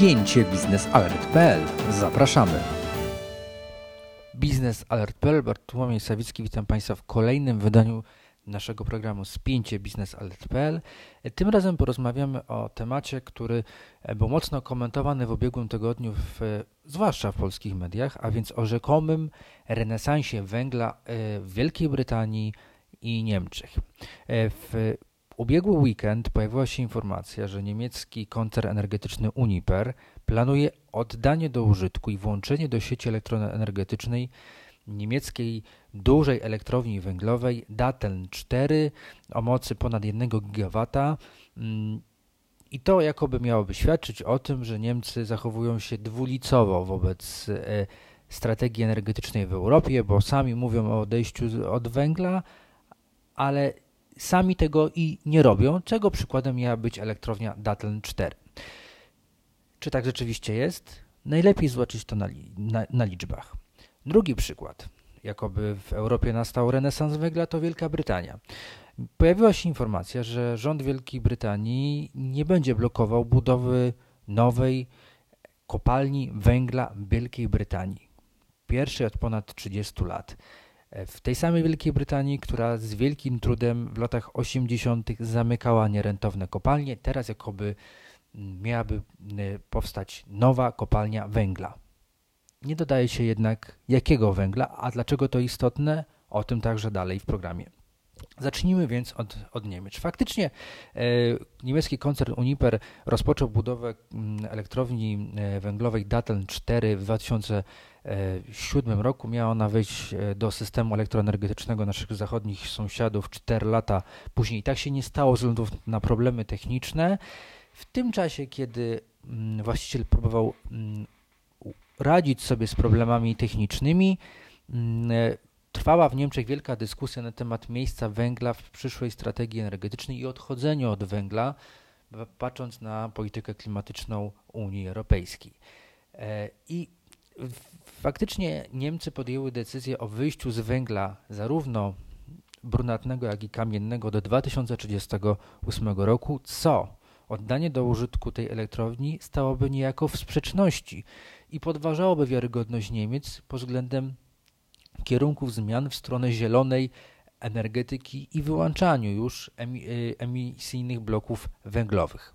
spięcie biznesalert.pl. Zapraszamy. Biznesalert.pl, Bartłomiej Sawicki, witam Państwa w kolejnym wydaniu naszego programu Spięcie biznesalert.pl. Tym razem porozmawiamy o temacie, który był mocno komentowany w ubiegłym tygodniu, w, zwłaszcza w polskich mediach, a więc o rzekomym renesansie węgla e, w Wielkiej Brytanii i Niemczech. E, w ubiegły weekend pojawiła się informacja, że niemiecki koncern energetyczny Uniper planuje oddanie do użytku i włączenie do sieci elektroenergetycznej niemieckiej dużej elektrowni węglowej Datteln 4 o mocy ponad 1 GW. Mm, I to jakoby miałoby świadczyć o tym, że Niemcy zachowują się dwulicowo wobec e, strategii energetycznej w Europie, bo sami mówią o odejściu od węgla, ale sami tego i nie robią, czego przykładem miała być elektrownia Datteln 4. Czy tak rzeczywiście jest? Najlepiej zobaczyć to na, na, na liczbach. Drugi przykład, jakoby w Europie nastał renesans węgla, to Wielka Brytania. Pojawiła się informacja, że rząd Wielkiej Brytanii nie będzie blokował budowy nowej kopalni węgla Wielkiej Brytanii. Pierwszej od ponad 30 lat. W tej samej Wielkiej Brytanii, która z wielkim trudem w latach 80. zamykała nierentowne kopalnie, teraz jakoby miałaby y, powstać nowa kopalnia węgla. Nie dodaje się jednak jakiego węgla, a dlaczego to istotne, o tym także dalej w programie. Zacznijmy więc od, od Niemiec. Faktycznie e, niemiecki koncern Uniper rozpoczął budowę m, elektrowni e, węglowej Datteln 4 w 2007 roku. Miała ona wejść e, do systemu elektroenergetycznego naszych zachodnich sąsiadów 4 lata później. Tak się nie stało ze względu na problemy techniczne. W tym czasie, kiedy m, właściciel próbował m, radzić sobie z problemami technicznymi. Mm, e, trwała w Niemczech wielka dyskusja na temat miejsca węgla w przyszłej strategii energetycznej i odchodzeniu od węgla, patrząc na politykę klimatyczną Unii Europejskiej. E, I faktycznie Niemcy podjęły decyzję o wyjściu z węgla zarówno brunatnego, jak i kamiennego do 2038 roku, co oddanie do użytku tej elektrowni stałoby niejako w sprzeczności i podważałoby wiarygodność Niemiec pod względem kierunków zmian w stronę zielonej energetyki i wyłączaniu już y, emisyjnych bloków węglowych.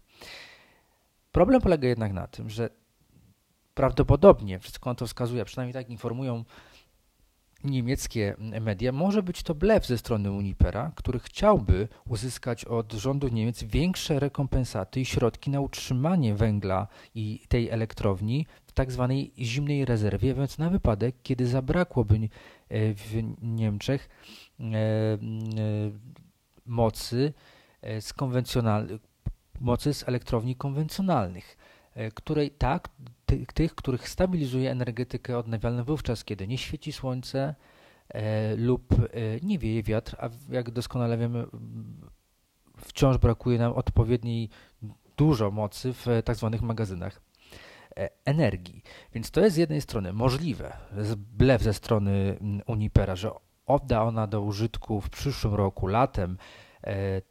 Problem polega jednak na tym, że prawdopodobnie, wszystko na to wskazuje, przynajmniej tak informują niemieckie media, może być to blef ze strony Unipera, który chciałby uzyskać od rządu Niemiec większe rekompensaty i środki na utrzymanie węgla i tej elektrowni w tak zwanej zimnej rezerwie, więc na wypadek, kiedy zabrakłoby e, w Niemczech e, e, mocy z mocy z elektrowni konwencjonalnych, której tak tych, tych, których stabilizuje energetykę odnawialną wówczas, kiedy nie świeci słońce e, lub e, nie wieje wiatr, a jak doskonale wiemy, wciąż brakuje nam odpowiedniej dużo mocy w tak zwanych magazynach e, energii. Więc to jest z jednej strony możliwe, blef ze strony Unipera, że odda ona do użytku w przyszłym roku, latem, E,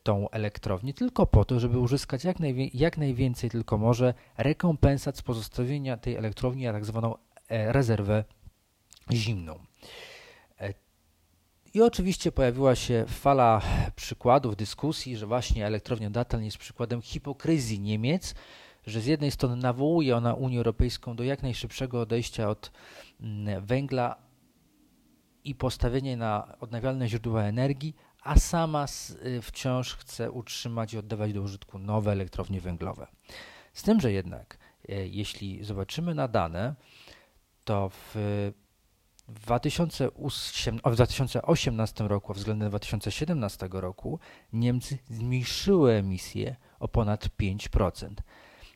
tą elektrownię, tylko po to, żeby uzyskać jak, najwie, jak najwięcej tylko może rekompensat z pozostawienia tej elektrowni, a tak zwaną e, rezerwę zimną. E, I oczywiście pojawiła się fala przykładów, dyskusji, że właśnie elektrownia Datteln jest przykładem hipokryzji Niemiec, że z jednej strony nawołuje ona Unię Europejską do jak najszybszego odejścia od mm, węgla i postawienia na odnawialne źródła energii, a sama y, wciąż chce utrzymać i oddawać do użytku nowe elektrownie węglowe. Z tym, że jednak, y, jeśli zobaczymy na dane, to w 2008, w 2018 roku względem 2017 roku Niemcy zmniejszyły emisję o ponad 5%.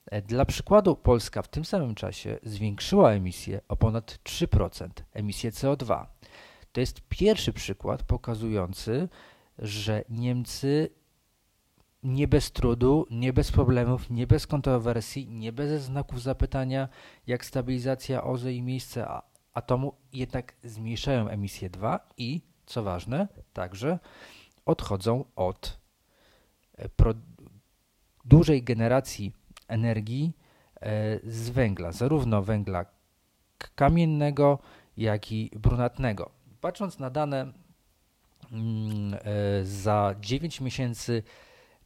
E, dla przykładu Polska w tym samym czasie zwiększyła emisję o ponad 3%, emisję CO2. To jest pierwszy przykład pokazujący, że Niemcy nie bez trudu, nie bez problemów, nie bez kontrowersji, nie bez znaków zapytania, jak stabilizacja OZE i miejsce atomu, jednak zmniejszają emisję 2 i, co ważne, także odchodzą od e, dużej generacji energii z węgla, zarówno węgla kamiennego, jak i brunatnego. Patrząc na dane za 9 miesięcy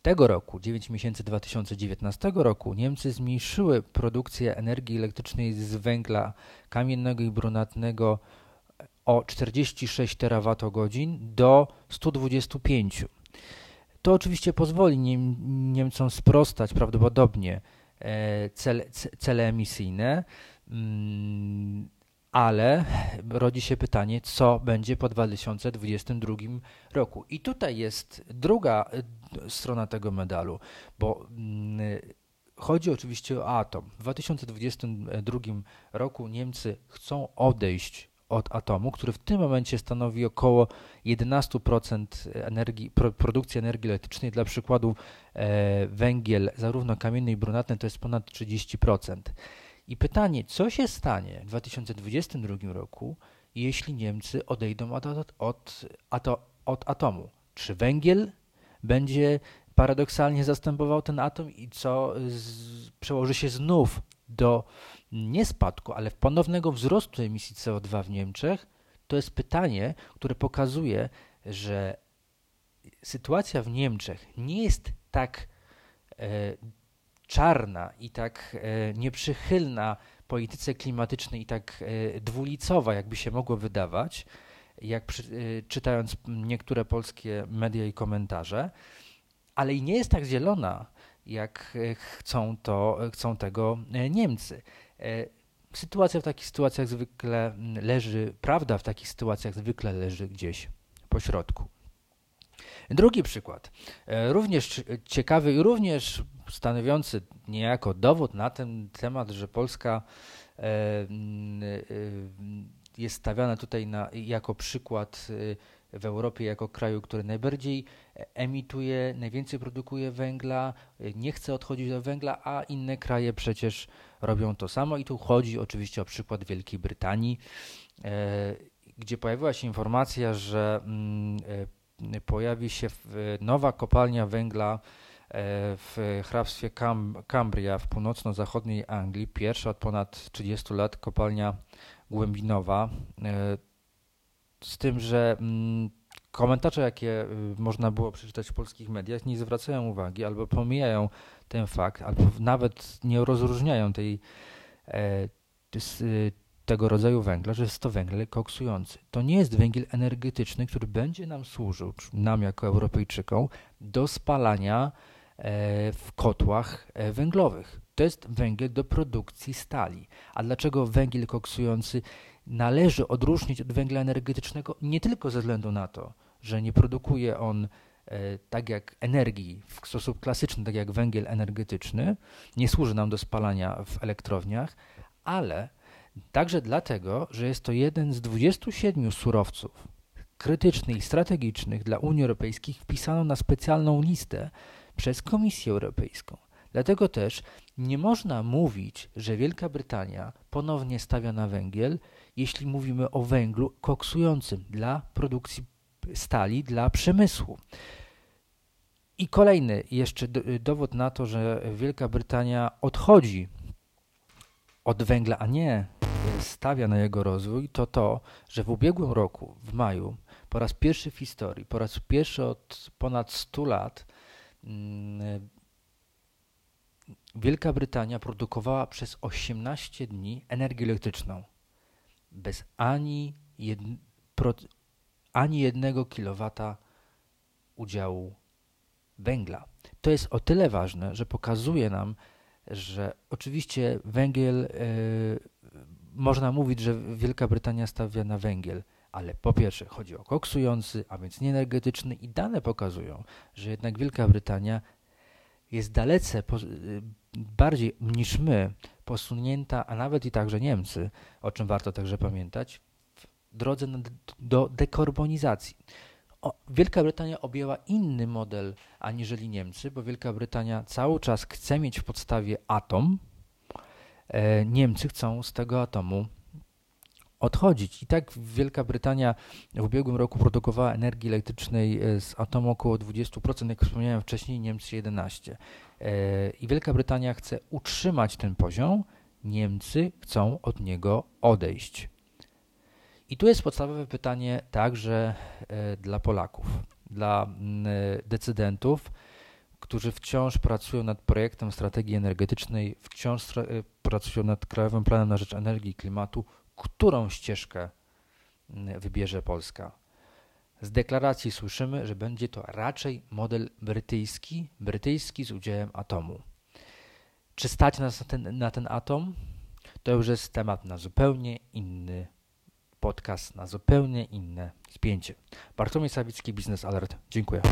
tego roku, 9 miesięcy 2019 roku, Niemcy zmniejszyły produkcję energii elektrycznej z węgla kamiennego i brunatnego o 46 terawatogodzin do 125. To oczywiście pozwoli Niem Niemcom sprostać prawdopodobnie e, cele, cele emisyjne, mm, ale rodzi się pytanie, co będzie po 2022 roku. I tutaj jest druga e, strona tego medalu, bo mm, chodzi oczywiście o atom. W 2022 roku Niemcy chcą odejść od atomu, który w tym momencie stanowi około 11% energii, produkcji energii elektrycznej. Dla przykładu e, węgiel, zarówno kamienny i brunatny, to jest ponad 30%. I pytanie, co się stanie w 2022 roku, jeśli Niemcy odejdą od, od, od, od atomu? Czy węgiel będzie paradoksalnie zastępował ten atom i co z, przełoży się znów do nie spadku, ale ponownego wzrostu emisji CO2 w Niemczech, to jest pytanie, które pokazuje, że sytuacja w Niemczech nie jest tak e, czarna i tak e, nieprzychylna polityce klimatycznej i tak e, dwulicowa, jakby się mogło wydawać, jak przy, e, czytając niektóre polskie media i komentarze, ale i nie jest tak zielona, jak chcą, to, chcą tego Niemcy. Sytuacja w takich sytuacjach zwykle leży, prawda w takich sytuacjach zwykle leży gdzieś po środku. Drugi przykład, również ciekawy i również stanowiący niejako dowód na ten temat, że Polska jest stawiana tutaj na, jako przykład w Europie jako kraju, który najbardziej emituje, najwięcej produkuje węgla, nie chce odchodzić do węgla, a inne kraje przecież robią to samo. I tu chodzi oczywiście o przykład Wielkiej Brytanii, e, gdzie pojawiła się informacja, że e, pojawi się nowa kopalnia węgla e, w hrabstwie Cambria w północno-zachodniej Anglii, pierwsza od ponad 30 lat kopalnia głębinowa. Z tym, że mm, komentarze, jakie y, można było przeczytać w polskich mediach, nie zwracają uwagi albo pomijają ten fakt, albo nawet nie rozróżniają tej, e, tego rodzaju węgla, że jest to węgiel koksujący. To nie jest węgiel energetyczny, który będzie nam służył, nam jako Europejczykom, do spalania e, w kotłach e, węglowych. To jest węgiel do produkcji stali. A dlaczego węgiel koksujący należy odróżnić od węgla energetycznego nie tylko ze względu na to, że nie produkuje on e, tak jak energii w sposób klasyczny, tak jak węgiel energetyczny, nie służy nam do spalania w elektrowniach, ale także dlatego, że jest to jeden z 27 surowców krytycznych i strategicznych dla Unii Europejskiej wpisano na specjalną listę przez Komisję Europejską. Dlatego też nie można mówić, że Wielka Brytania ponownie stawia na węgiel, jeśli mówimy o węglu koksującym dla produkcji stali, dla przemysłu. I kolejny jeszcze dowód na to, że Wielka Brytania odchodzi od węgla, a nie stawia na jego rozwój, to to, że w ubiegłym roku, w maju, po raz pierwszy w historii, po raz pierwszy od ponad 100 lat, mm, Wielka Brytania produkowała przez 18 dni energię elektryczną bez ani, ani jednego kilowata udziału węgla. To jest o tyle ważne, że pokazuje nam, że oczywiście węgiel, yy, można mówić, że Wielka Brytania stawia na węgiel, ale po pierwsze chodzi o koksujący, a więc nieenergetyczny i dane pokazują, że jednak Wielka Brytania jest dalece po, yy, bardziej niż my posunięta, a nawet i także Niemcy, o czym warto także pamiętać, w drodze do dekarbonizacji. O, Wielka Brytania objęła inny model aniżeli Niemcy, bo Wielka Brytania cały czas chce mieć w podstawie atom. E, Niemcy chcą z tego atomu odchodzić. I tak Wielka Brytania w ubiegłym roku produkowała energii elektrycznej e, z atomu około 20%, jak wspomniałem wcześniej, Niemcy 11%. E, I Wielka Brytania chce utrzymać ten poziom, Niemcy chcą od niego odejść. I tu jest podstawowe pytanie także dla Polaków, dla decydentów, którzy wciąż pracują nad projektem strategii energetycznej, wciąż pracują nad Krajowym Planem na rzecz Energii i Klimatu, którą ścieżkę wybierze Polska. Z deklaracji słyszymy, że będzie to raczej model brytyjski, brytyjski z udziałem atomu. Czy stać nas na ten, na ten atom? To już jest temat na zupełnie inny podcast, na zupełnie inne spięcie. Bartłomiej Sawicki, Business Alert. Dziękuję.